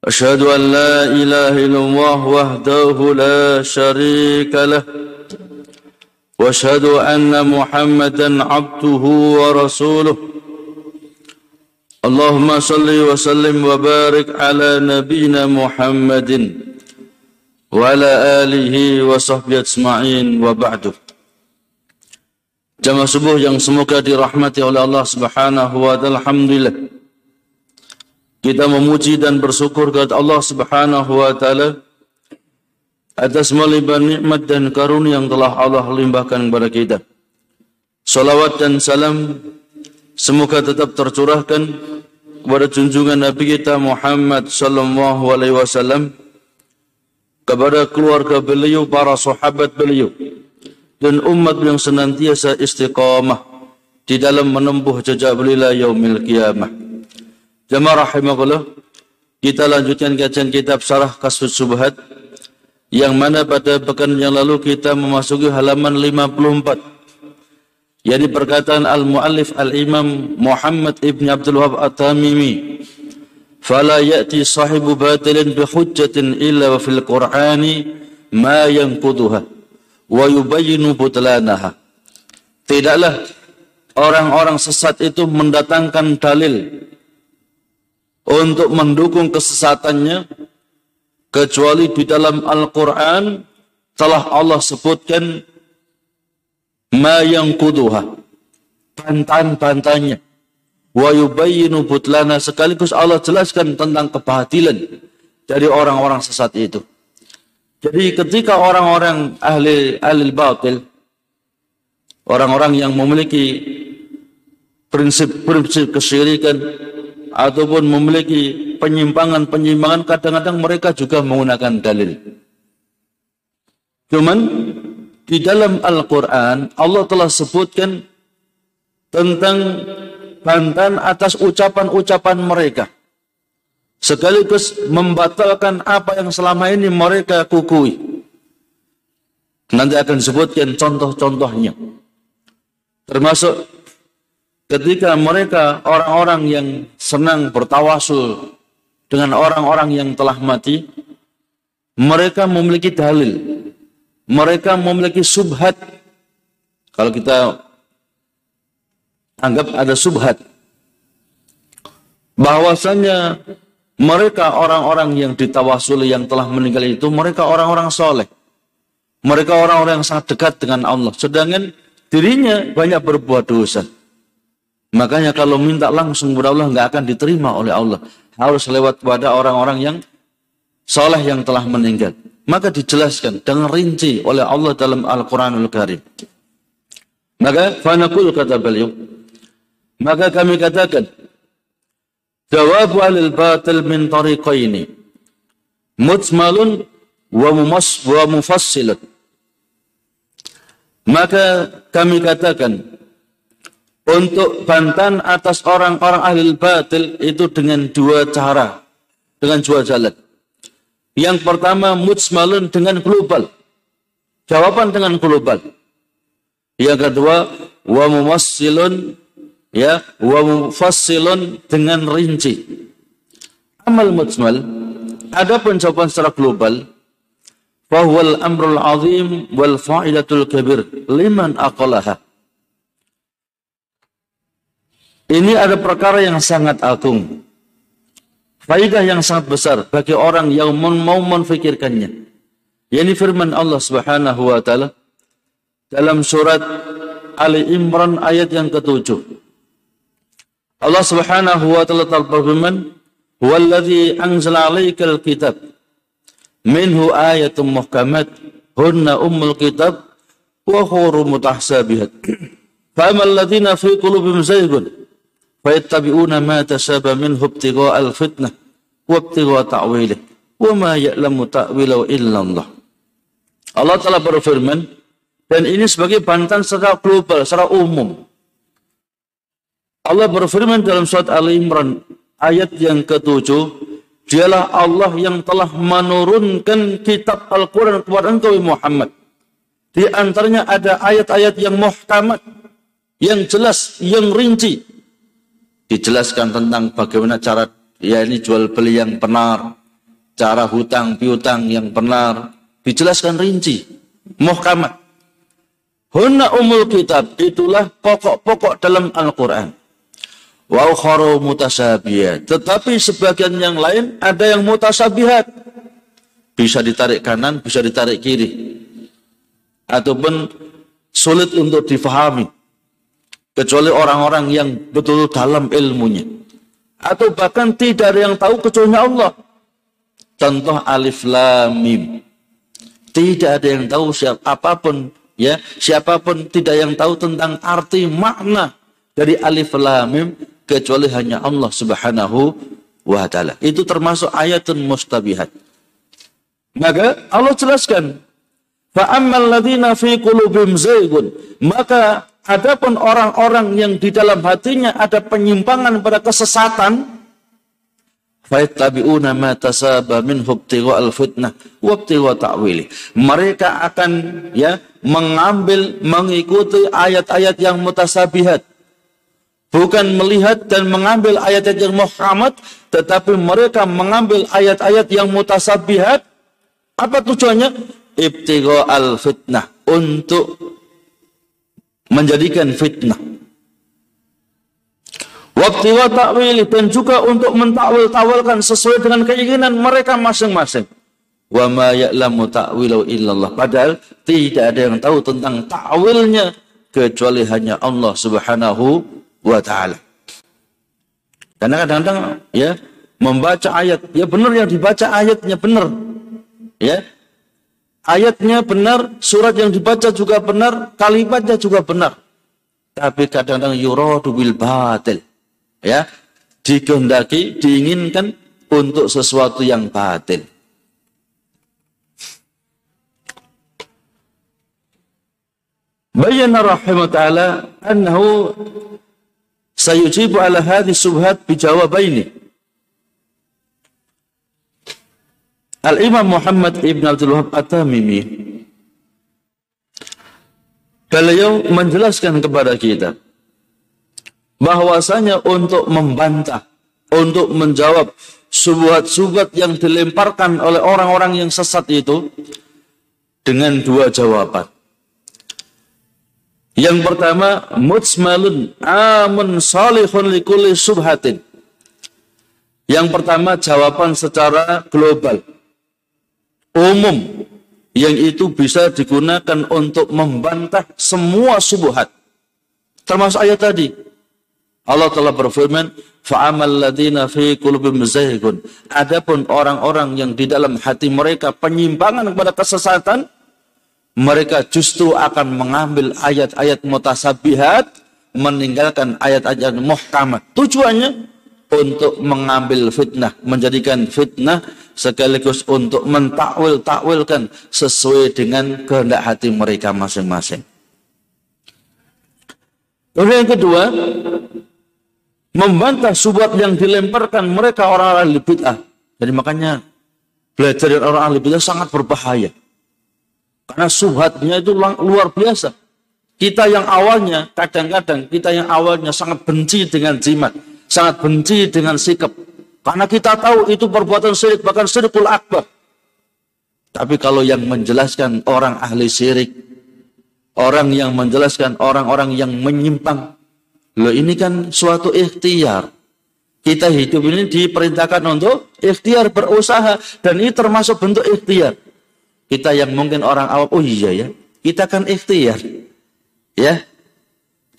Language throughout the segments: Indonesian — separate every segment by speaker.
Speaker 1: أشهد أن لا إله إلا الله وحده لا شريك له وأشهد أن محمدا عبده ورسوله اللهم صل وسلم وبارك على نبينا محمد وعلى آله وصحبه أجمعين وبعده Jamaah subuh yang semoga dirahmati oleh Allah Subhanahu wa taala. Alhamdulillah. Kita memuji dan bersyukur kepada Allah Subhanahu wa taala atas melimpah nikmat dan karunia yang telah Allah limpahkan kepada kita. Salawat dan salam semoga tetap tercurahkan kepada junjungan Nabi kita Muhammad sallallahu alaihi wasallam kepada keluarga beliau, para sahabat beliau dan umat yang senantiasa istiqamah di dalam menempuh jejak beliau yaumil qiyamah. Jamaah rahimakumullah, kita lanjutkan kajian kitab Syarah Kasfus Subhat yang mana pada pekan yang lalu kita memasuki halaman 54 yakni perkataan al-muallif al-imam Muhammad ibn Abdul Wahab at-Tamimi batilin bi hujjatin illa wa fil qur'ani ma yanquduha wa yubayyinu butlanaha. Tidaklah orang-orang sesat itu mendatangkan dalil untuk mendukung kesesatannya kecuali di dalam Al-Quran telah Allah sebutkan ma yang kuduha bantan-bantannya wa yubayyinu butlana sekaligus Allah jelaskan tentang kebatilan dari orang-orang sesat itu. Jadi ketika orang-orang ahli ahli batil orang-orang yang memiliki prinsip-prinsip kesyirikan ataupun memiliki penyimpangan-penyimpangan kadang-kadang mereka juga menggunakan dalil. Cuman di dalam Al-Quran Allah telah sebutkan tentang bantahan atas ucapan-ucapan mereka. Sekaligus membatalkan apa yang selama ini mereka kukui. Nanti akan disebutkan contoh-contohnya. Termasuk ketika mereka orang-orang yang senang bertawasul dengan orang-orang yang telah mati, mereka memiliki dalil, mereka memiliki subhat. Kalau kita anggap ada subhat, bahwasanya mereka orang-orang yang ditawasuli yang telah meninggal itu, mereka orang-orang soleh. Mereka orang-orang yang sangat dekat dengan Allah. Sedangkan dirinya banyak berbuat dosa. Makanya kalau minta langsung kepada Allah nggak akan diterima oleh Allah. Harus lewat kepada orang-orang yang soleh yang telah meninggal. Maka dijelaskan dengan rinci oleh Allah dalam Al-Quranul Karim. Maka fanakul kata beliau. Maka kami katakan. Jawab alil batil min tariqaini. Mujmalun wa, mumas. Maka kami katakan untuk bantan atas orang-orang ahli batil itu dengan dua cara, dengan dua jalan. Yang pertama mujmalun dengan global. Jawaban dengan global. Yang kedua wa mumassilun ya wa mufassilun dengan rinci. Amal mujmal ada jawaban secara global bahwa amrul azim wal fa'idatul kabir liman aqalaha Ini ada perkara yang sangat agung. Faidah yang sangat besar bagi orang yang mau memfikirkannya. Ini firman Allah Subhanahu wa taala dalam surat Ali Imran ayat yang ketujuh. Allah Subhanahu wa taala berfirman, "Huwallazi anzala 'alaikal kitab minhu ayatun muhkamat hunna ummul kitab wa khuru mutahsabihat." Fa amal ladzina fi qulubihim zaygun fayattabi'una ma tasaba minhu ibtigha al-fitnah wa ibtigha ta'wilih wa ma ya'lamu. Allah telah berfirman dan ini sebagai bantahan secara global, secara umum. Allah berfirman dalam surat Ali Imran ayat yang ketujuh, Dialah Allah yang telah menurunkan kitab Al-Quran kepada engkau Muhammad. Di antaranya ada ayat-ayat yang muhkamat, yang jelas, yang rinci. Dijelaskan tentang bagaimana cara ya ini jual beli yang benar, cara hutang piutang yang benar, dijelaskan rinci, muhkamat. Hunna umul kitab, itulah pokok-pokok dalam Al-Quran wa ukharu mutasabihat. Tetapi sebagian yang lain ada yang mutasabihat. Bisa ditarik kanan, bisa ditarik kiri. Ataupun sulit untuk difahami. Kecuali orang-orang yang betul dalam ilmunya. Atau bahkan tidak ada yang tahu kecuali Allah. Contoh alif lam mim. Tidak ada yang tahu siapa apa pun ya, siapa pun tidak yang tahu tentang arti makna dari alif lam mim kecuali hanya Allah Subhanahu wa taala. Itu termasuk ayatun mustabihat. Maka Allah jelaskan, fa ammal ladzina fi qulubihim zaygun, maka adapun orang-orang yang di dalam hatinya ada penyimpangan pada kesesatan, ibtigha ta'wili. Mereka akan ya mengambil mengikuti ayat-ayat yang mutasabihat Bukan melihat dan mengambil ayat-ayat yang muhammad, tetapi mereka mengambil ayat-ayat yang mutasabihat. Apa tujuannya? Ibtigha al-fitnah. Untuk menjadikan fitnah. Waktu ta'wili dan juga untuk mentakwil-tawilkan sesuai dengan keinginan mereka masing-masing. Wa ma ya'lamu ta'wilu illallah. Padahal tidak ada yang tahu tentang ta'wilnya kecuali hanya Allah Subhanahu wa taala. Karena kadang-kadang ya membaca ayat, ya benar yang dibaca ayatnya benar. Ya. Ayatnya benar, surat yang dibaca juga benar, kalimatnya juga benar. Tapi kadang-kadang yuradu bil batil. Ya. Dikehendaki, diinginkan untuk sesuatu yang batil. Bayana rahimah ta'ala annahu sayujibu ala hadhi subhat bijawabaini. Al-Imam Muhammad Ibn Abdul Wahab At-Tamimi beliau menjelaskan kepada kita bahwasanya untuk membantah, untuk menjawab subhat-subhat yang dilemparkan oleh orang-orang yang sesat itu dengan dua jawaban. Yang pertama, mujmalun amun salihun likuli subhatin. Yang pertama, jawaban secara global. Umum. Yang itu bisa digunakan untuk membantah semua subhat. Termasuk ayat tadi. Allah telah berfirman, fa'amal ladina fi kulubim zaygun. Adapun orang-orang yang di dalam hati mereka penyimpangan kepada kesesatan, mereka justru akan mengambil ayat-ayat mutasabihat, meninggalkan ayat-ayat muhkamat. Tujuannya untuk mengambil fitnah, menjadikan fitnah sekaligus untuk mentakwil-takwilkan sesuai dengan kehendak hati mereka masing-masing. Kemudian yang kedua, membantah subat yang dilemparkan mereka orang-orang ahli bid'ah. Jadi makanya belajar dari orang ahli bid'ah sangat berbahaya. Karena subhatnya itu luar biasa. Kita yang awalnya, kadang-kadang kita yang awalnya sangat benci dengan jimat. Sangat benci dengan sikap. Karena kita tahu itu perbuatan syirik, bahkan syirikul akbar. Tapi kalau yang menjelaskan orang ahli syirik, orang yang menjelaskan orang-orang yang menyimpang, loh ini kan suatu ikhtiar. Kita hidup ini diperintahkan untuk ikhtiar berusaha dan ini termasuk bentuk ikhtiar. Kita yang mungkin orang awam, oh iya ya, kita kan ikhtiar. Ya.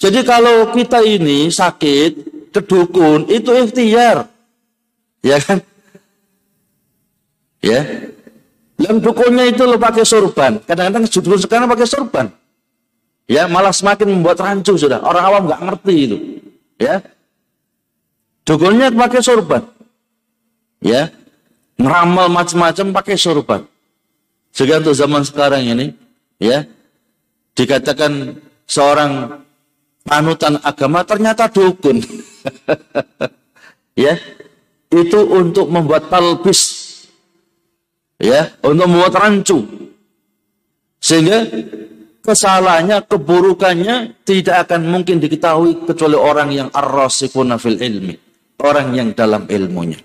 Speaker 1: Jadi kalau kita ini sakit, ke dukun, itu ikhtiar. Ya kan? Ya. Yang dukunnya itu lo pakai sorban. Kadang-kadang dukun sekarang pakai sorban. Ya, malah semakin membuat rancu sudah. Orang awam nggak ngerti itu. Ya. Dukunnya pakai sorban. Ya. Ngeramal macam-macam pakai sorban. Sehingga untuk zaman sekarang ini, ya, dikatakan seorang panutan agama ternyata dukun. ya, itu untuk membuat talbis, ya, untuk membuat rancu, sehingga kesalahannya, keburukannya tidak akan mungkin diketahui kecuali orang yang ar-rasifuna fil ilmi. Orang yang dalam ilmunya.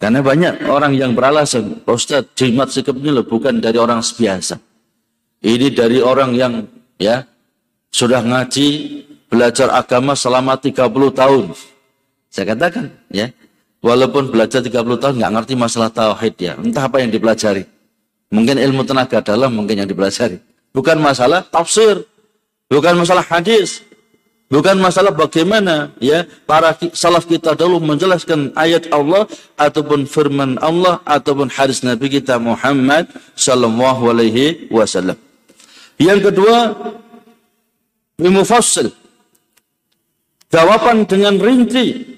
Speaker 1: Karena banyak orang yang beralasan, Ustaz, jimat sikapnya bukan dari orang biasa. Ini dari orang yang ya sudah ngaji, belajar agama selama 30 tahun. Saya katakan, ya, walaupun belajar 30 tahun nggak ngerti masalah tauhid ya, entah apa yang dipelajari. Mungkin ilmu tenaga dalam mungkin yang dipelajari. Bukan masalah tafsir. Bukan masalah hadis. Bukan masalah bagaimana ya para salaf kita dahulu menjelaskan ayat Allah ataupun firman Allah ataupun hadis Nabi kita Muhammad sallallahu alaihi wasallam. Yang kedua, bimufassil. Jawaban dengan rinci.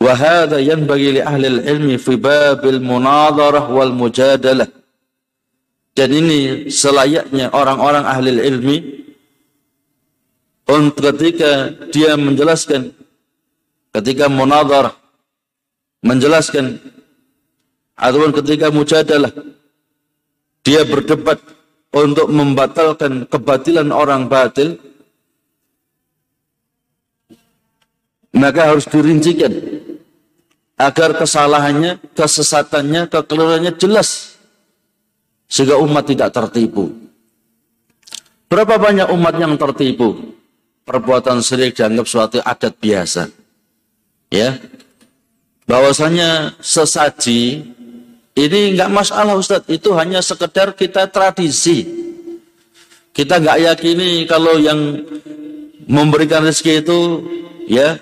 Speaker 1: Wahada yanbagi li ahli ilmi fi babil munadarah wal mujadalah. Dan ini selayaknya orang-orang ahli ilmi untuk ketika dia menjelaskan ketika munadharah menjelaskan ataupun ketika mujadalah dia berdebat untuk membatalkan kebatilan orang batil maka harus dirincikan agar kesalahannya, kesesatannya, kekeliruannya jelas sehingga umat tidak tertipu. Berapa banyak umat yang tertipu? Perbuatan syirik dianggap suatu adat biasa. Ya. Bahwasanya sesaji ini enggak masalah Ustaz, itu hanya sekedar kita tradisi. Kita enggak yakini kalau yang memberikan rezeki itu ya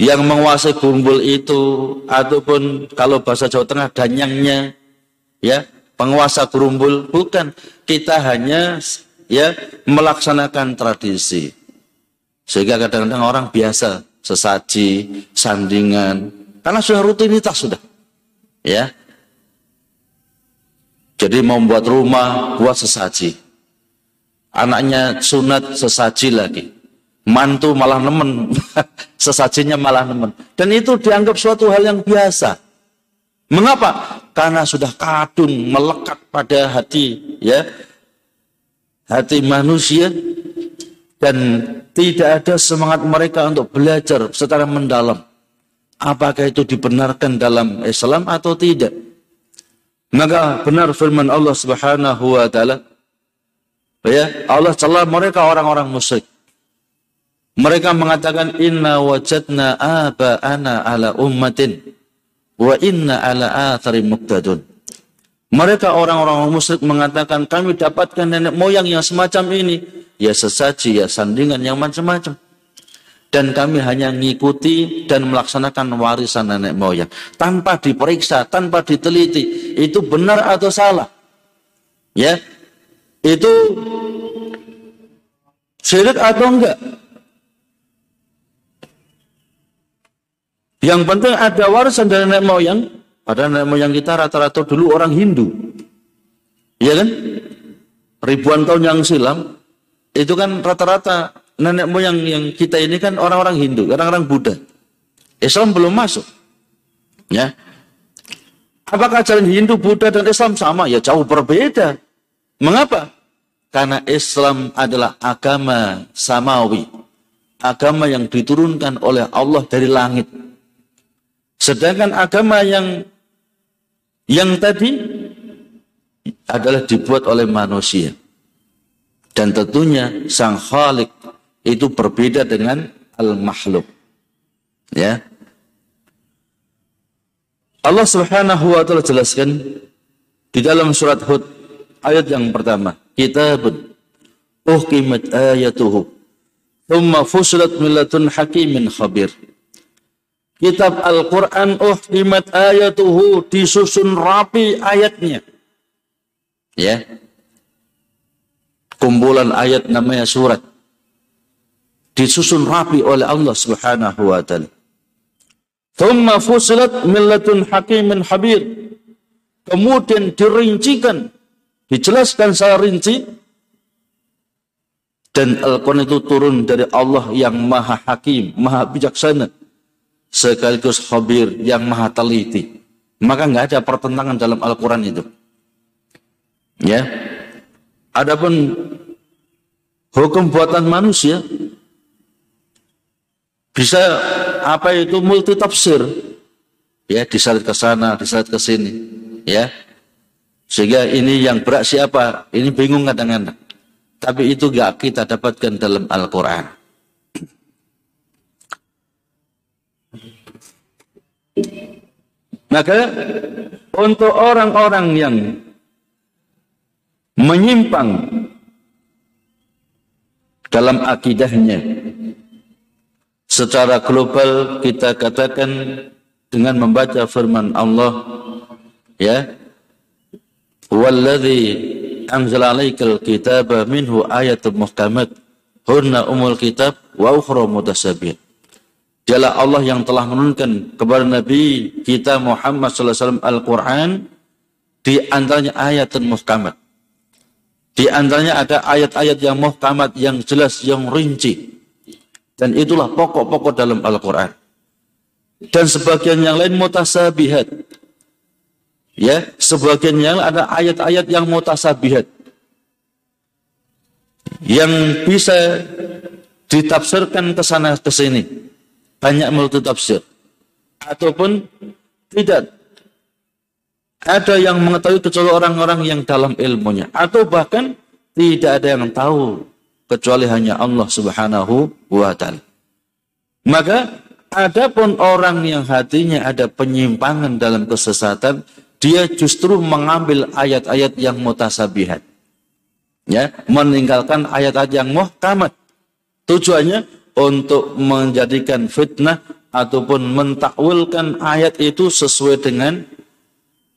Speaker 1: yang menguasai gumbul itu ataupun kalau bahasa Jawa Tengah danyangnya ya penguasa gerumbul bukan. Kita hanya ya melaksanakan tradisi. Sehingga kadang-kadang orang biasa sesaji sandingan. Karena sudah rutinitas sudah ya jadi mau buat rumah buat sesaji anaknya sunat sesaji lagi mantu malah nemen, sesajinya malah nemen. Dan itu dianggap suatu hal yang biasa. Mengapa? Karena sudah kadung melekat pada hati ya hati manusia dan tidak ada semangat mereka untuk belajar secara mendalam. Apakah itu dibenarkan dalam Islam atau tidak? Maka benar firman Allah Subhanahu wa taala ya Allah celah mereka orang-orang musyrik mereka mengatakan inna wajadna ana ala ummatin wa inna ala athari muqtadun. Mereka orang-orang musyrik mengatakan kami dapatkan nenek moyang yang semacam ini. Ya sesaji, ya sandingan yang macam-macam. Dan kami hanya mengikuti dan melaksanakan warisan nenek moyang. Tanpa diperiksa, tanpa diteliti. Itu benar atau salah. Ya, Itu syirik atau enggak? Yang penting ada warisan dari nenek moyang. Padahal nenek moyang kita rata-rata dulu orang Hindu. Iya kan? Ribuan tahun yang silam. Itu kan rata-rata nenek moyang yang kita ini kan orang-orang Hindu, orang-orang Buddha. Islam belum masuk. Ya. Apakah jalan Hindu, Buddha, dan Islam sama? Ya jauh berbeda. Mengapa? Karena Islam adalah agama samawi. Agama yang diturunkan oleh Allah dari langit Sedangkan agama yang yang tadi adalah dibuat oleh manusia. Dan tentunya sang khalik itu berbeda dengan al-makhluk. Ya. Allah Subhanahu wa taala jelaskan di dalam surat Hud ayat yang pertama, kitabun uhkimat ayatuhu thumma fusilat millatun hakimin khabir. Kitab Al-Quran uhkimat ayatuhu disusun rapi ayatnya. Ya. Kumpulan ayat namanya surat. Disusun rapi oleh Allah Subhanahu wa taala. Thumma fusilat millatun hakimin habir. Kemudian dirincikan, dijelaskan secara rinci dan Al-Quran itu turun dari Allah yang maha hakim, maha bijaksana, sekaligus khabir yang maha teliti. Maka nggak ada pertentangan dalam Al-Quran itu. Ya, Adapun hukum buatan manusia bisa apa itu multi tafsir ya disalit ke sana disalit ke sini ya. Sehingga ini yang berat siapa? Ini bingung kadang-kadang. Tapi itu gak kita dapatkan dalam Al-Quran. Maka untuk orang-orang yang menyimpang dalam akidahnya. Secara global kita katakan dengan membaca firman Allah ya Walladzi anzala 'alaikal kitaba minhu ayatun muhkamat hunna umul kitab wa ukhra mutasabih. Dialah Allah yang telah menurunkan kepada Nabi kita Muhammad sallallahu alaihi wasallam Al-Qur'an di antaranya ayatun muhkamat. Di antaranya ada ayat-ayat yang muhkamat, yang jelas, yang rinci. Dan itulah pokok-pokok dalam Al-Quran. Dan sebagian yang lain mutasabihat. Ya, sebagian yang ada ayat-ayat yang mutasabihat. Yang bisa ditafsirkan ke sana ke sini. Banyak multi tafsir. Ataupun tidak ada yang mengetahui kecuali orang-orang yang dalam ilmunya. Atau bahkan tidak ada yang tahu kecuali hanya Allah subhanahu wa ta'ala. Maka adapun orang yang hatinya ada penyimpangan dalam kesesatan, dia justru mengambil ayat-ayat yang mutasabihat. Ya, meninggalkan ayat-ayat yang muhkamat. Tujuannya untuk menjadikan fitnah ataupun mentakwilkan ayat itu sesuai dengan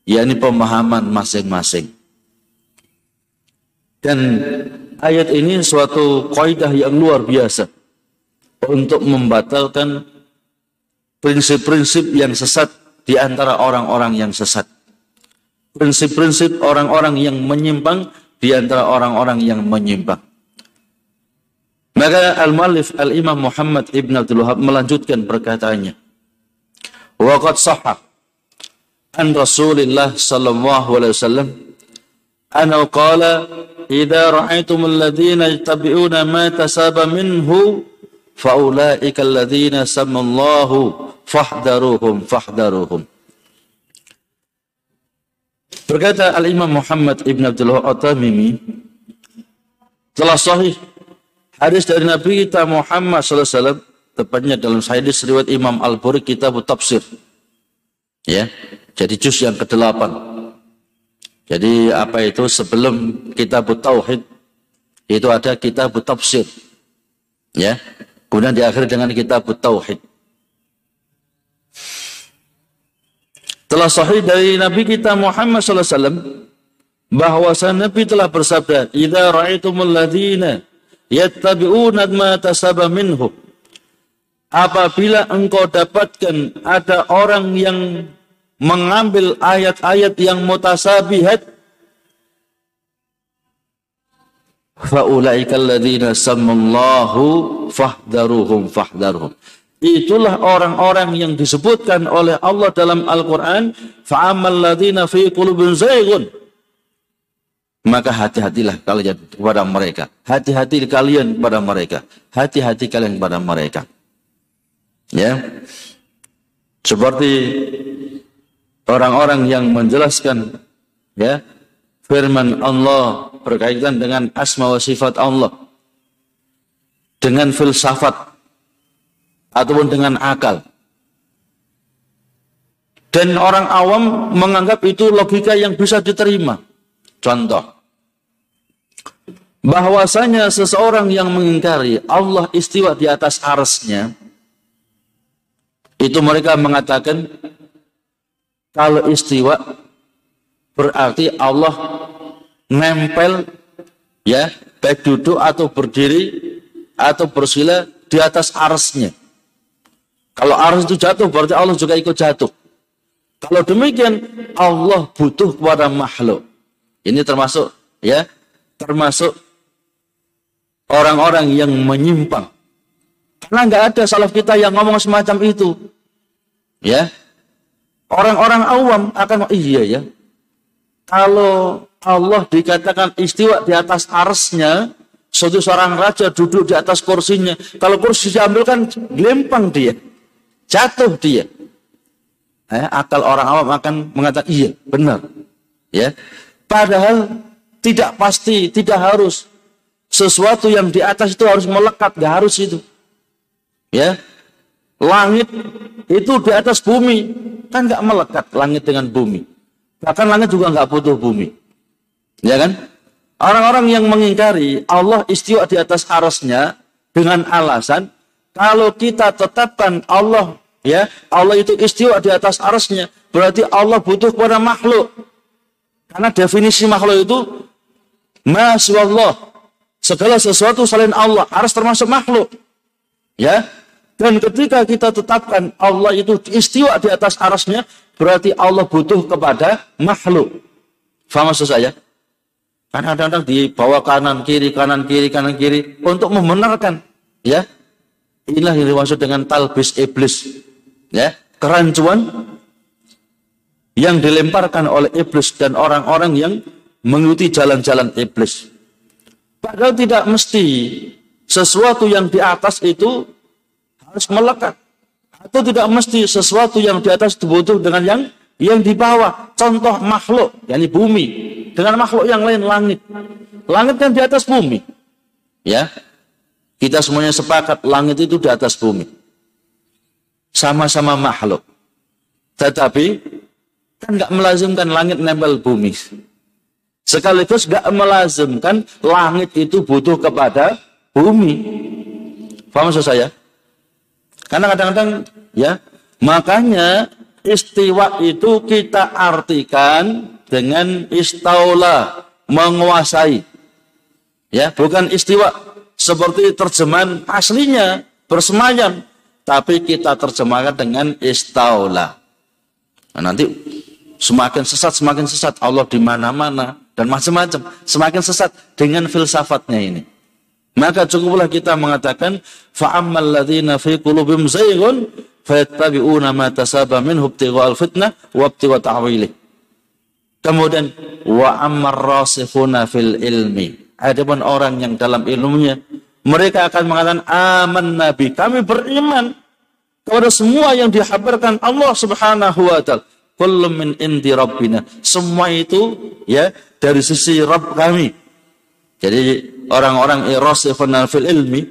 Speaker 1: yakni pemahaman masing-masing. Dan ayat ini suatu kaidah yang luar biasa untuk membatalkan prinsip-prinsip yang sesat di antara orang-orang yang sesat. Prinsip-prinsip orang-orang yang menyimpang di antara orang-orang yang menyimpang. Maka Al-Malif Al-Imam Muhammad Ibn Abdul Wahab melanjutkan perkataannya. Waqad sahah an Rasulillah sallallahu alaihi wasallam anna qala idza ra'aytum alladhina yattabi'una ma tasaba minhu faulaika alladhina samallahu fahdaruhum fahdaruhum Berkata Al-Imam Muhammad Ibn Abdullah At-Tamimi telah sahih hadis dari Nabi kita Muhammad sallallahu alaihi wasallam tepatnya dalam hadis riwayat Imam Al-Bukhari kitab tafsir ya jadi juz yang ke-8. Jadi apa itu sebelum kitab tauhid itu ada kitab tafsir. Ya. Kemudian diakhiri dengan kitab tauhid. Telah sahih dari Nabi kita Muhammad sallallahu alaihi wasallam bahwa Nabi telah bersabda, "Idza ra'aitumul ladzina yattabi'una ma tasaba minhu" Apabila engkau dapatkan ada orang yang mengambil ayat-ayat yang mutasabihat. Faulaika alladzina sammallahu fahdaruhum fahdaruhum. Itulah orang-orang yang disebutkan oleh Allah dalam Al-Qur'an fi qulubin zaygun. Maka hati-hatilah kalian kepada mereka. Hati-hati kalian kepada mereka. Hati-hati kalian kepada mereka. Ya. Seperti orang-orang yang menjelaskan ya firman Allah berkaitan dengan asma wa sifat Allah dengan filsafat ataupun dengan akal. Dan orang awam menganggap itu logika yang bisa diterima. Contoh bahwasanya seseorang yang mengingkari Allah istiwa di atas arsnya itu mereka mengatakan kalau istiwa berarti Allah nempel ya baik duduk atau berdiri atau bersila di atas arsnya. Kalau ars itu jatuh berarti Allah juga ikut jatuh. Kalau demikian Allah butuh kepada makhluk. Ini termasuk ya, termasuk orang-orang yang menyimpang. Karena nggak ada salaf kita yang ngomong semacam itu. Ya. Orang-orang awam akan iya ya. Kalau Allah dikatakan istiwa di atas arsnya, suatu seorang raja duduk di atas kursinya. Kalau kursi diambil kan lempang dia. Jatuh dia. Ya, akal orang awam akan mengatakan iya, benar. Ya. Padahal tidak pasti, tidak harus sesuatu yang di atas itu harus melekat, nggak harus itu. Ya, langit itu di atas bumi kan nggak melekat langit dengan bumi. Bahkan langit juga nggak butuh bumi, ya kan? Orang-orang yang mengingkari Allah istiwa di atas arasnya dengan alasan kalau kita tetapkan Allah ya Allah itu istiwa di atas arasnya berarti Allah butuh kepada makhluk karena definisi makhluk itu Allah segala sesuatu selain Allah harus termasuk makhluk. Ya. Dan ketika kita tetapkan Allah itu istiwa di atas arasnya, berarti Allah butuh kepada makhluk. Faham maksud saya? Karena kadang-kadang dibawa kanan kiri kanan kiri kanan kiri untuk membenarkan, ya. Inilah yang dimaksud dengan talbis iblis, ya. Kerancuan yang dilemparkan oleh iblis dan orang-orang yang mengikuti jalan-jalan iblis. Padahal tidak mesti sesuatu yang di atas itu harus melekat. Atau tidak mesti sesuatu yang di atas dibutuh dengan yang yang di bawah. Contoh makhluk, yakni bumi. Dengan makhluk yang lain langit. Langit kan di atas bumi. Ya. Kita semuanya sepakat langit itu di atas bumi. Sama-sama makhluk. Tetapi kan nggak melazimkan langit nempel bumi. Sekaligus gak melazimkan langit itu butuh kepada bumi. Paham maksud saya? Karena kadang-kadang ya, makanya istiwa itu kita artikan dengan istaula, menguasai. Ya, bukan istiwa seperti terjemahan aslinya bersemayam, tapi kita terjemahkan dengan istaula. Nah, nanti semakin sesat semakin sesat Allah di mana-mana dan macam-macam. Semakin sesat dengan filsafatnya ini. Maka cukuplah kita mengatakan fa'ammal ladzina fi qulubihim zayghun fayattabi'una ma tasaba minhu ibtigha'al fitnah wa ibtigha' ta'wilih. Kemudian wa ammar rasikhuna fil ilmi. Adapun orang yang dalam ilmunya mereka akan mengatakan aman nabi kami beriman kepada semua yang dihabarkan Allah Subhanahu wa taala kullu min indi rabbina. Semua itu ya dari sisi Rabb kami. Jadi orang-orang irasifuna fil ilmi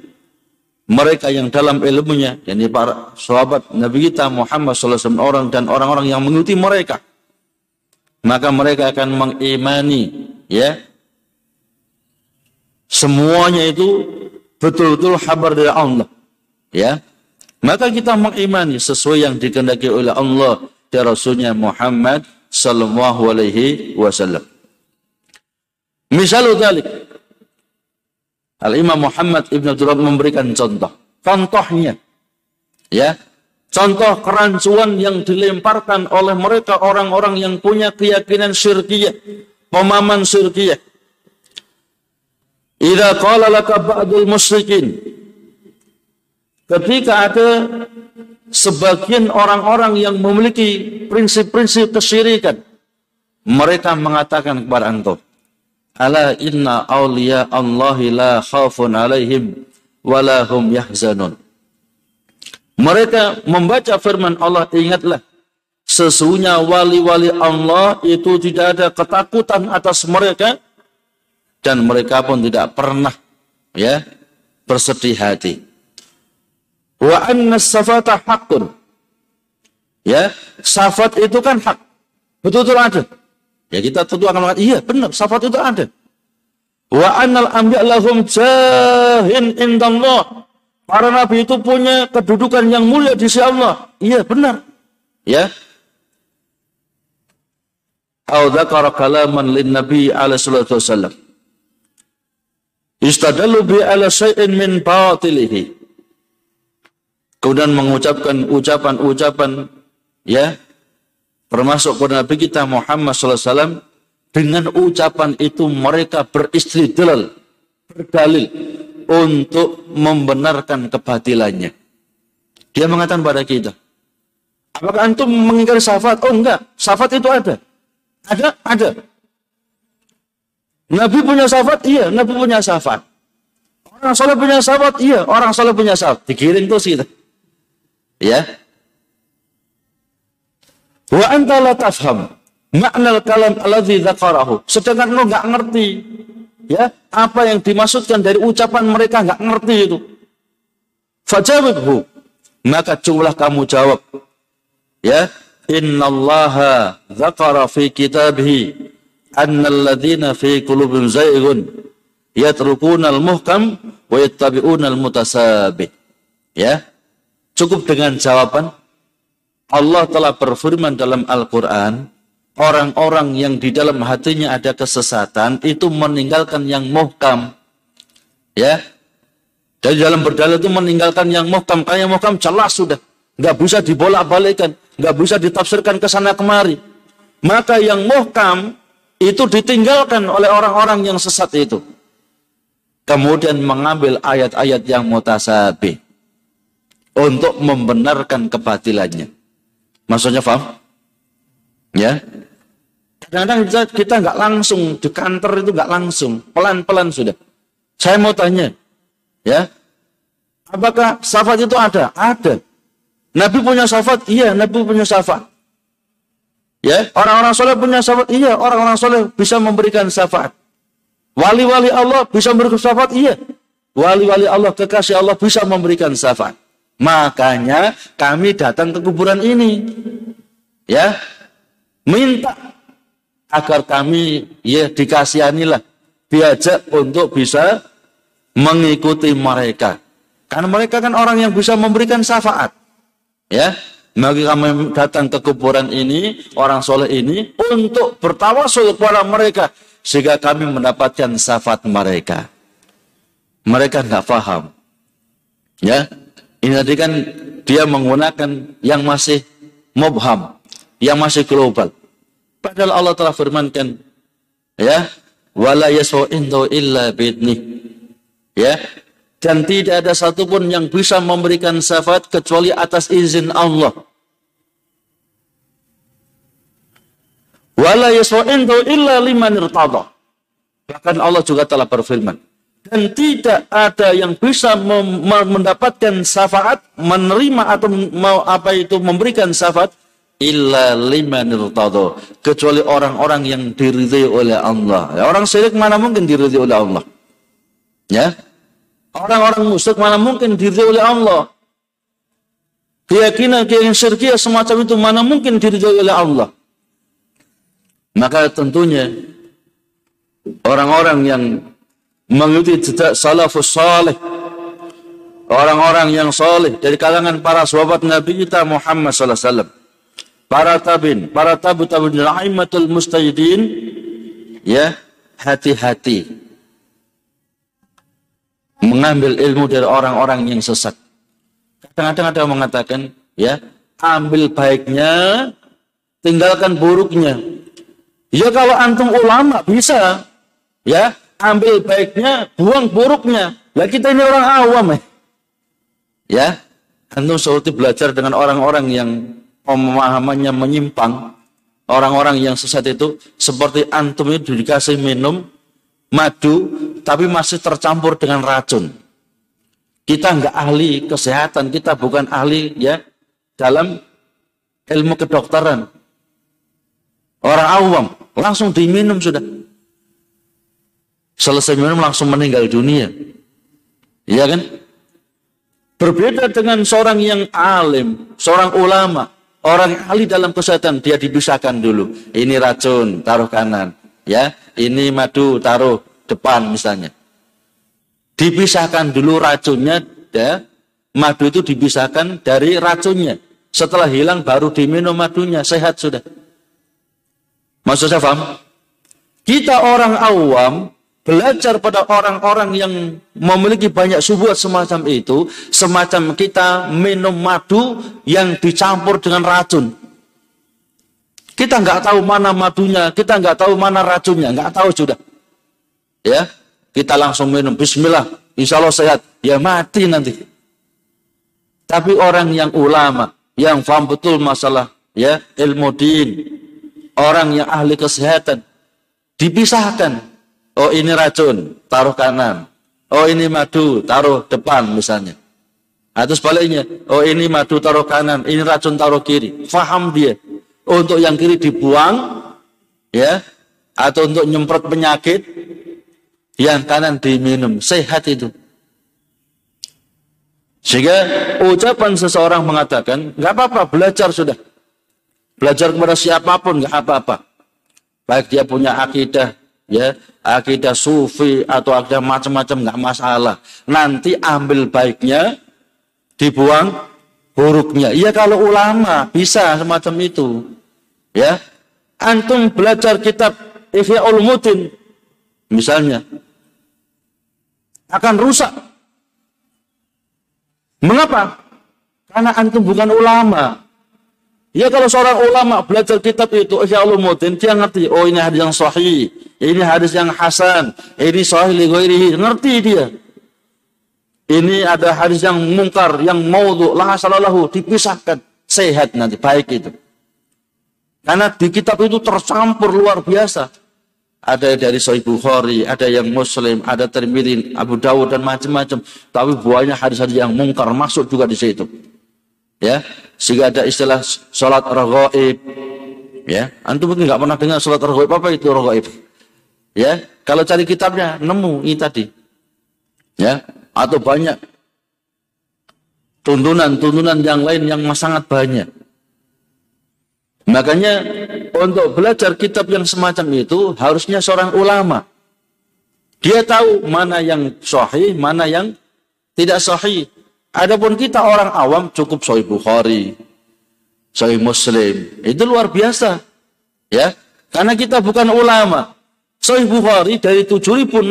Speaker 1: mereka yang dalam ilmunya yakni para sahabat Nabi kita Muhammad SAW orang dan orang-orang yang mengikuti mereka maka mereka akan mengimani ya semuanya itu betul-betul kabar dari Allah ya maka kita mengimani sesuai yang dikehendaki oleh Allah dan Rasulnya Muhammad sallallahu alaihi wasallam. Misal dalik. Al-Imam Muhammad Ibn Abdul memberikan contoh. Contohnya. Ya. Contoh kerancuan yang dilemparkan oleh mereka orang-orang yang punya keyakinan syirkiyah. Pemahaman syirkiyah. Idza qala laka ba'dul musyrikin. Ketika ada sebagian orang-orang yang memiliki prinsip-prinsip kesyirikan mereka mengatakan kepada engkau ala inna awliya Allahi la khafun alaihim walahum yahzanun mereka membaca firman Allah ingatlah sesungguhnya wali-wali Allah itu tidak ada ketakutan atas mereka dan mereka pun tidak pernah ya bersedih hati wa anna safata haqqun. Ya, safat itu kan hak. Betul-betul ada. Ya kita tentu akan mengatakan, iya benar, safat itu ada. Wa annal anbiya lahum jahin indallah. Para nabi itu punya kedudukan yang mulia di sisi Allah. Iya benar. Ya. Au dzakara kalaman lin nabi alaihi salatu wasallam. Istadallu bi ala syai'in min batilihi kemudian mengucapkan ucapan-ucapan ya termasuk kepada Nabi kita Muhammad SAW dengan ucapan itu mereka beristidlal berdalil untuk membenarkan kebatilannya. Dia mengatakan pada kita apakah antum mengingkari syafaat oh enggak syafaat itu ada. Ada? Ada. Nabi punya syafaat iya Nabi punya syafaat orang soleh punya syafaat iya orang soleh punya syafaat dikirim terus kita ya Wa anta la tafham makna kalam alladhi dzakarahu. Sedangkan lo nggak ngerti ya apa yang dimaksudkan dari ucapan mereka nggak ngerti itu. Fajawibhu. Maka cukulah kamu jawab. Ya, innallaha dzakara fi kitabih annal ladzina fi qulubihim zaygun yatrukuna al-muhkam wa yattabi'una al-mutasabih. Ya. Cukup dengan jawaban Allah telah berfirman dalam Al-Quran, orang-orang yang di dalam hatinya ada kesesatan itu meninggalkan yang muhkam. Ya. Dari dalam berdalil itu meninggalkan yang muhkam. Kayak muhkam jelas sudah. Nggak bisa dibolak-balikkan. Nggak bisa ditafsirkan ke sana kemari. Maka yang muhkam itu ditinggalkan oleh orang-orang yang sesat itu. Kemudian mengambil ayat-ayat yang mutasabih untuk membenarkan kebatilannya. Maksudnya paham? Ya. Kadang-kadang kita, kita nggak langsung di kantor itu nggak langsung, pelan-pelan sudah. Saya mau tanya, ya, apakah syafaat itu ada? Ada. Nabi punya syafaat? Iya, Nabi punya syafaat. Ya, orang-orang soleh punya syafaat? Iya, orang-orang soleh bisa memberikan syafaat. Wali-wali Allah bisa memberikan syafaat? Iya. Wali-wali Allah, kekasih Allah bisa memberikan syafaat. Makanya kami datang ke kuburan ini. Ya. Minta agar kami ya dikasihanilah diajak untuk bisa mengikuti mereka. Karena mereka kan orang yang bisa memberikan syafaat. Ya. Maka kami datang ke kuburan ini, orang soleh ini, untuk bertawasul kepada mereka. Sehingga kami mendapatkan syafaat mereka. Mereka nggak paham. Ya, ini tadi kan dia menggunakan yang masih mubham, yang masih global. Padahal Allah telah firmankan, ya, wala yasau illa bidni. Ya, dan tidak ada satupun yang bisa memberikan syafaat kecuali atas izin Allah. Wala yasau illa liman. Bahkan Allah juga telah berfirman, dan tidak ada yang bisa mendapatkan syafaat, menerima atau mau apa itu memberikan syafaat illa liman kecuali orang-orang yang diridhai oleh Allah. Ya, orang syirik mana mungkin diridhai oleh Allah? Ya. Orang-orang musyrik mana mungkin diridhai oleh Allah? Keyakinan keyakinan syirkiyah semacam itu mana mungkin diridhai oleh Allah? Maka tentunya orang-orang yang mengikuti jejak salafus salih? Orang-orang yang soleh dari kalangan para sahabat Nabi kita Muhammad sallallahu alaihi wasallam. Para tabin para tabu tabu aimatul mustahidin ya hati-hati. Mengambil ilmu dari orang-orang yang sesat. Kadang-kadang ada yang mengatakan ya ambil baiknya tinggalkan buruknya. Ya kalau antum ulama bisa ya ambil baiknya, buang buruknya. Lah kita ini orang awam eh. Ya, antum seperti belajar dengan orang-orang yang pemahamannya menyimpang, orang-orang yang sesat itu seperti antum itu dikasih minum madu tapi masih tercampur dengan racun. Kita nggak ahli kesehatan, kita bukan ahli ya dalam ilmu kedokteran. Orang awam langsung diminum sudah. Selesai minum langsung meninggal dunia. Iya kan? Berbeda dengan seorang yang alim, seorang ulama, orang ahli dalam kesehatan, dia dipisahkan dulu. Ini racun, taruh kanan. Ya, ini madu, taruh depan misalnya. Dipisahkan dulu racunnya, ya. Madu itu dipisahkan dari racunnya. Setelah hilang baru diminum madunya, sehat sudah. Maksud saya paham? Kita orang awam belajar pada orang-orang yang memiliki banyak subhat semacam itu, semacam kita minum madu yang dicampur dengan racun. Kita nggak tahu mana madunya, kita nggak tahu mana racunnya, nggak tahu sudah. Ya, kita langsung minum. Bismillah, insya Allah sehat. Ya mati nanti. Tapi orang yang ulama, yang paham betul masalah ya ilmu din, orang yang ahli kesehatan, dipisahkan. Oh ini racun, taruh kanan. Oh ini madu, taruh depan misalnya. Atau sebaliknya, oh ini madu taruh kanan, ini racun taruh kiri. Faham dia untuk yang kiri dibuang ya atau untuk nyemprot penyakit yang kanan diminum sehat itu sehingga ucapan seseorang mengatakan nggak apa-apa belajar sudah belajar kepada siapa pun nggak apa-apa baik dia punya akidah ya akidah sufi atau akidah macam-macam nggak masalah nanti ambil baiknya dibuang buruknya. Iya kalau ulama bisa semacam itu. Ya. Antum belajar kitab Ihya Ulumuddin misalnya akan rusak. Mengapa? Karena antum bukan ulama. Ya kalau seorang ulama belajar kitab itu Ihya Ulumuddin dia ngerti, oh ini hadis yang sahih, ini hadis yang hasan, ini sahih li ngerti dia. Ini ada hadis yang mungkar, yang maudhu, la salalahu, dipisahkan. Sehat nanti, baik itu. Karena di kitab itu tercampur luar biasa. Ada dari Sahih Bukhari, ada yang Muslim, ada Tirmidzi, Abu Dawud dan macam-macam. Tapi buahnya hadis-hadis yang mungkar masuk juga di situ. Ya, sehingga ada istilah salat raghaib. Ya, antum mungkin nggak pernah dengar salat raghaib apa itu raghaib? Ya, kalau cari kitabnya nemu ini tadi. Ya, atau banyak tuntunan-tuntunan yang lain yang sangat banyak. Makanya untuk belajar kitab yang semacam itu harusnya seorang ulama. Dia tahu mana yang sahih, mana yang tidak sahih. Adapun kita orang awam cukup sahih Bukhari, sahih Muslim. Itu luar biasa. Ya, karena kita bukan ulama. Sahih Bukhari dari 7.600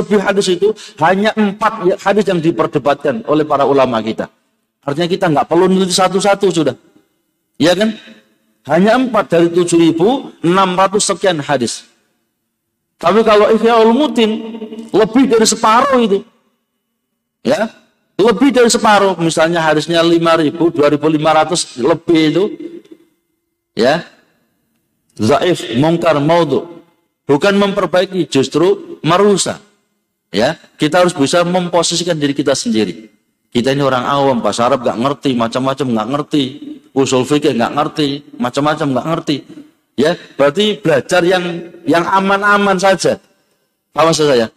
Speaker 1: lebih hadis itu hanya empat hadis yang diperdebatkan oleh para ulama kita. Artinya kita nggak perlu nulis satu-satu sudah. Iya kan? Hanya empat dari 7.600 sekian hadis. Tapi kalau Ihya Ulumuddin lebih dari separuh itu. Ya, lebih dari separuh. Misalnya hadisnya 5.000, 2.500 lebih itu. Ya, zaif, mungkar, maudhu bukan memperbaiki, justru merusak. Ya, kita harus bisa memposisikan diri kita sendiri. Kita ini orang awam, bahasa Arab nggak ngerti, macam-macam nggak ngerti, usul fikih nggak ngerti, macam-macam nggak ngerti. Ya, berarti belajar yang yang aman-aman saja. Apa saya?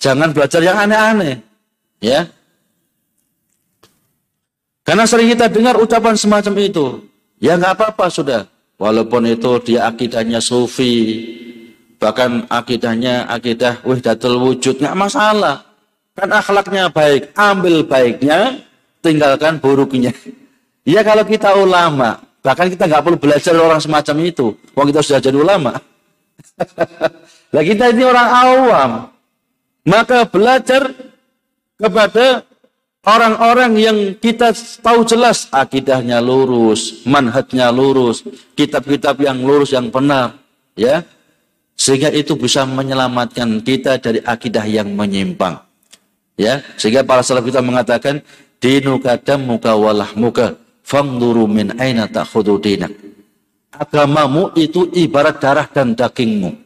Speaker 1: Jangan belajar yang aneh-aneh. Ya. Karena sering kita dengar ucapan semacam itu. Ya nggak apa-apa sudah. Walaupun itu dia akidahnya sufi, bahkan akidahnya akidah wahdatul wujud nggak masalah. Kan akhlaknya baik ambil baiknya tinggalkan buruknya. Ya kalau kita ulama bahkan kita nggak perlu belajar orang semacam itu. Wong kita sudah jadi ulama. Lah kita ini orang awam. Maka belajar kepada orang-orang yang kita tahu jelas akidahnya lurus manhajnya lurus kitab-kitab yang lurus yang benar ya sehingga itu bisa menyelamatkan kita dari akidah yang menyimpang. Ya, sehingga para salaf kita mengatakan dinuka damuka walahmuka fangduru min aina ta'khudhu dinak. Agamamu itu ibarat darah dan dagingmu.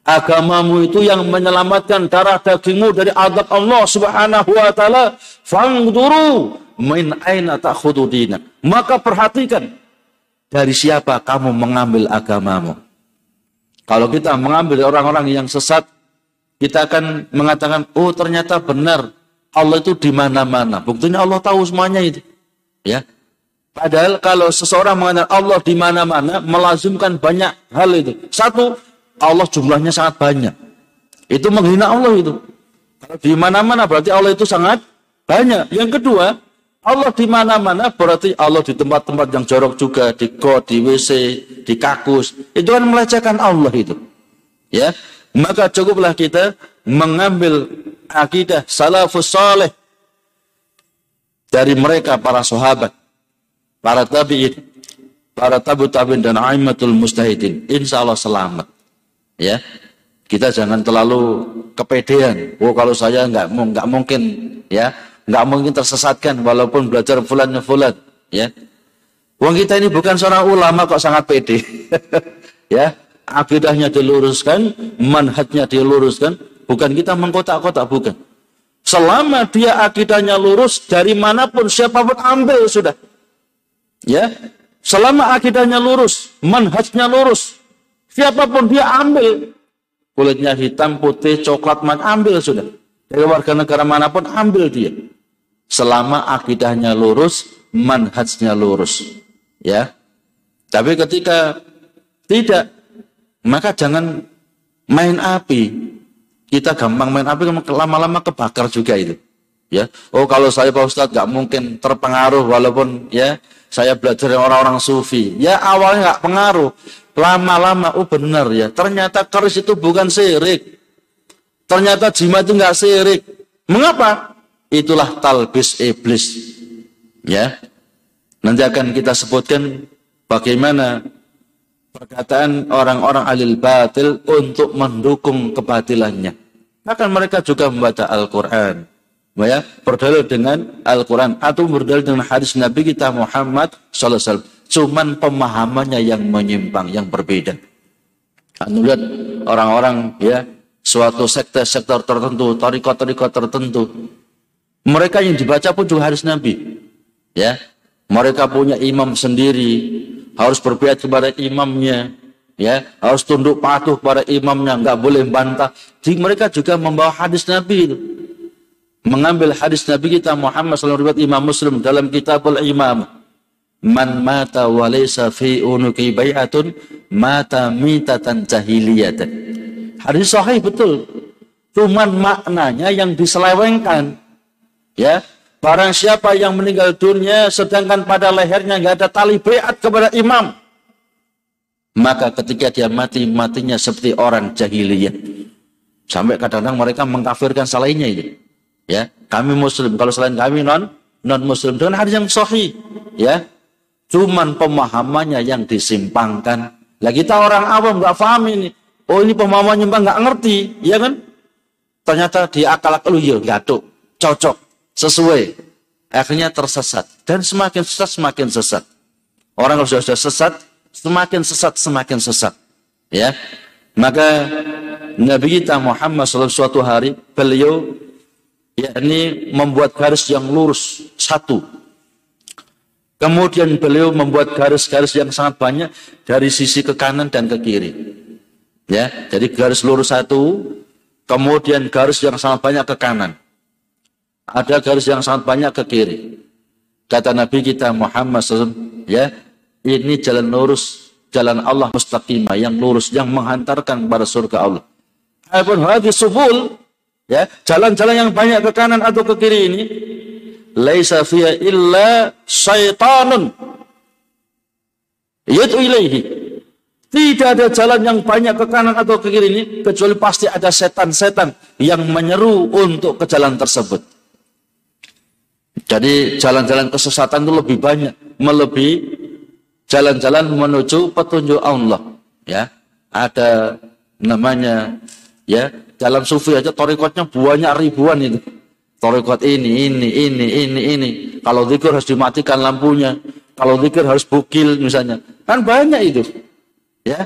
Speaker 1: Agamamu itu yang menyelamatkan darah dagingmu dari azab Allah Subhanahu wa taala. Fangduru min aina ta'khudhu dinak. Maka perhatikan dari siapa kamu mengambil agamamu. Kalau kita mengambil orang-orang yang sesat, kita akan mengatakan, oh ternyata benar Allah itu di mana-mana. Buktinya Allah tahu semuanya itu. Ya. Padahal kalau seseorang mengatakan Allah di mana-mana, melazimkan banyak hal itu. Satu, Allah jumlahnya sangat banyak. Itu menghina Allah itu. Kalau di mana-mana berarti Allah itu sangat banyak. Yang kedua, Allah di mana-mana berarti Allah di tempat-tempat yang jorok juga, di got, di WC, di kakus. Itu kan melecehkan Allah itu. Ya. maka cukuplah kita mengambil akidah salafus saleh dari mereka para sahabat, para tabi'in, para tabu tabi'in dan aimatul mustahidin. Insya Allah selamat. Ya, kita jangan terlalu kepedean. Oh kalau saya nggak nggak mungkin ya nggak mungkin tersesatkan walaupun belajar fulan fulan ya. Wong kita ini bukan seorang ulama kok sangat pede. ya, akidahnya diluruskan, manhajnya diluruskan, bukan kita mengkotak-kotak bukan. Selama dia akidahnya lurus, dari mana pun siapa pun ambil sudah. Ya, selama akidahnya lurus, manhajnya lurus, siapa pun dia ambil. Kulitnya hitam, putih, coklat, man ambil sudah. Dari warga negara mana pun ambil dia. Selama akidahnya lurus, manhajnya lurus. Ya. Tapi ketika tidak, maka jangan main api. Kita gampang main api, lama-lama kebakar juga itu. Ya, oh kalau saya Pak Ustadz nggak mungkin terpengaruh walaupun ya saya belajar dari orang-orang sufi. Ya awalnya nggak pengaruh, lama-lama oh benar ya. Ternyata keris itu bukan sirik. Ternyata jimat itu nggak sirik. Mengapa? Itulah talbis iblis. Ya, nanti akan kita sebutkan bagaimana perkataan orang-orang alil batil untuk mendukung kebatilannya. Akan mereka juga membaca Al-Quran. Ya, berdalil dengan Al-Quran atau berdalil dengan hadis Nabi kita Muhammad SAW. Cuman pemahamannya yang menyimpang, yang berbeda. Anda lihat orang-orang ya suatu sektor-sektor tertentu, tarikot-tarikot tertentu. Mereka yang dibaca pun juga hadis Nabi. Ya, mereka punya imam sendiri, harus berpihak kepada imamnya, ya harus tunduk patuh pada imamnya, nggak boleh bantah. Jadi mereka juga membawa hadis Nabi itu. Mengambil hadis Nabi kita Muhammad SAW Imam Muslim dalam kitabul imam. Man mata walaysa fi unuki bay'atun mata mitatan jahiliyatan. Hadis sahih betul. Cuman maknanya yang diselewengkan. Ya, Barang siapa yang meninggal dunia sedangkan pada lehernya nggak ada tali beat kepada imam. Maka ketika dia mati, matinya seperti orang jahiliyah. Sampai kadang-kadang mereka mengkafirkan selainnya itu. Ya, kami muslim. Kalau selain kami non non muslim dengan hadis yang sahih. Ya, cuman pemahamannya yang disimpangkan. Lah kita orang awam nggak paham ini. Oh ini pemahamannya nggak ngerti, ya kan? Ternyata di akal-akal ya gaduh, cocok sesuai. Akhirnya tersesat. Dan semakin sesat, semakin sesat. Orang kalau sudah, sudah sesat, semakin sesat, semakin sesat. Ya, Maka Nabi kita Muhammad SAW suatu hari, beliau yakni membuat garis yang lurus satu. Kemudian beliau membuat garis-garis yang sangat banyak dari sisi ke kanan dan ke kiri. Ya, jadi garis lurus satu, kemudian garis yang sangat banyak ke kanan. Ada garis yang sangat banyak ke kiri. Kata Nabi kita Muhammad SAW, ya, ini jalan lurus, jalan Allah mustaqimah, yang lurus, yang menghantarkan kepada surga Allah. Adapun hadis subul, ya, jalan-jalan yang banyak ke kanan atau ke kiri ini, laisa fiha illa syaitanun yaitu ilaihi. Tidak ada jalan yang banyak ke kanan atau ke kiri ini, kecuali pasti ada setan-setan yang menyeru untuk ke jalan tersebut. Jadi jalan-jalan kesesatan itu lebih banyak, melebihi jalan-jalan menuju petunjuk Allah. Ya, ada namanya ya dalam sufi aja torikotnya banyak ribuan itu. Torikot ini, ini, ini, ini, ini. Kalau zikir harus dimatikan lampunya. Kalau zikir harus bukil misalnya. Kan banyak itu. Ya.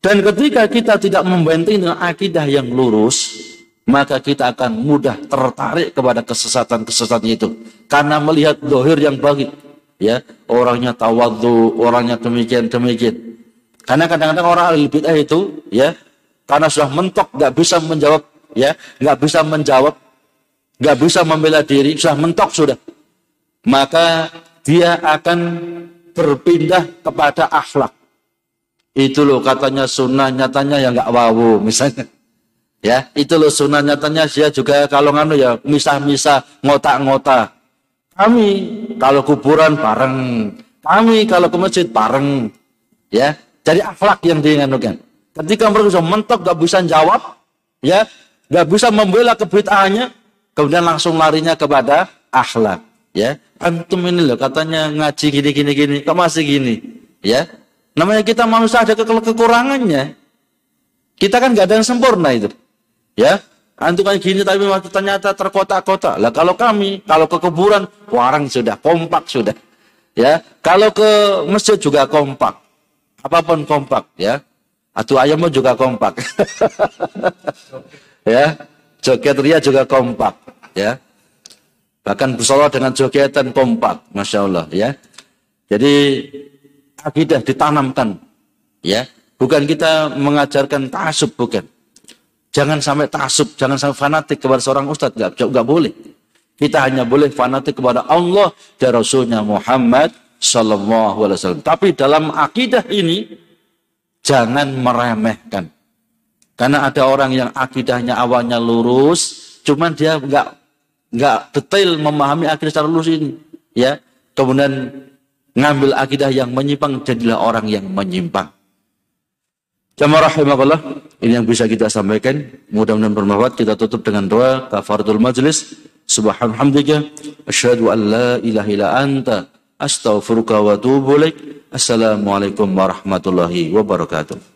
Speaker 1: Dan ketika kita tidak membenting dengan akidah yang lurus, maka kita akan mudah tertarik kepada kesesatan-kesesatan itu karena melihat dohir yang baik ya orangnya tawadhu orangnya demikian demikian karena kadang-kadang orang ahli bid'ah itu ya karena sudah mentok nggak bisa menjawab ya nggak bisa menjawab nggak bisa membela diri sudah mentok sudah. Maka dia akan berpindah kepada akhlak. Itu loh katanya sunnah nyatanya yang nggak wawu misalnya. Ya, itu loh sunnah nyatanya. Dia juga kalau nganu ya misah-misah ngotak-ngotak. Kami kalau kuburan bareng, kami kalau ke masjid bareng. Ya, jadi akhlak yang dianukan. Ketika mereka sudah mentok gak bisa jawab, ya, gak bisa membela kebitaannya, kemudian langsung larinya kepada akhlak, ya. Antum ini loh katanya ngaji gini gini gini, kok masih gini, ya. Namanya kita manusia ada ke kekurangannya. Kita kan gak ada yang sempurna itu. Ya, Antum kan gini tapi ternyata terkotak-kotak. Lah kalau kami, kalau ke kuburan, warang sudah, kompak sudah. Ya, kalau ke masjid juga kompak. Apa pun kompak, ya. Atu ayammu juga kompak. ya, joget ria juga kompak, ya. Bahkan bersolat dengan jogetan kompak, masya Allah, ya. Jadi akidah ditanamkan, ya. Bukan kita mengajarkan tasub, bukan. Jangan sampai tasub, jangan sampai fanatik kepada seorang ustadz, nggak, nggak boleh. Kita hanya boleh fanatik kepada Allah dan Rasulnya Muhammad Sallallahu Alaihi Wasallam. Tapi dalam akidah ini jangan meremehkan. Karena ada orang yang akidahnya awalnya lurus, cuman dia nggak nggak detail memahami akidah secara lurus ini, ya. Kemudian ngambil akidah yang menyimpang, jadilah orang yang menyimpang. Jamaah rahimahullah, ini yang bisa kita sampaikan. Mudah-mudahan bermanfaat. Kita tutup dengan doa kafaratul majlis. Subhanallah, asyhadu an la ilaha illa anta astaghfiruka wa atubu ilaik. Assalamualaikum warahmatullahi wabarakatuh.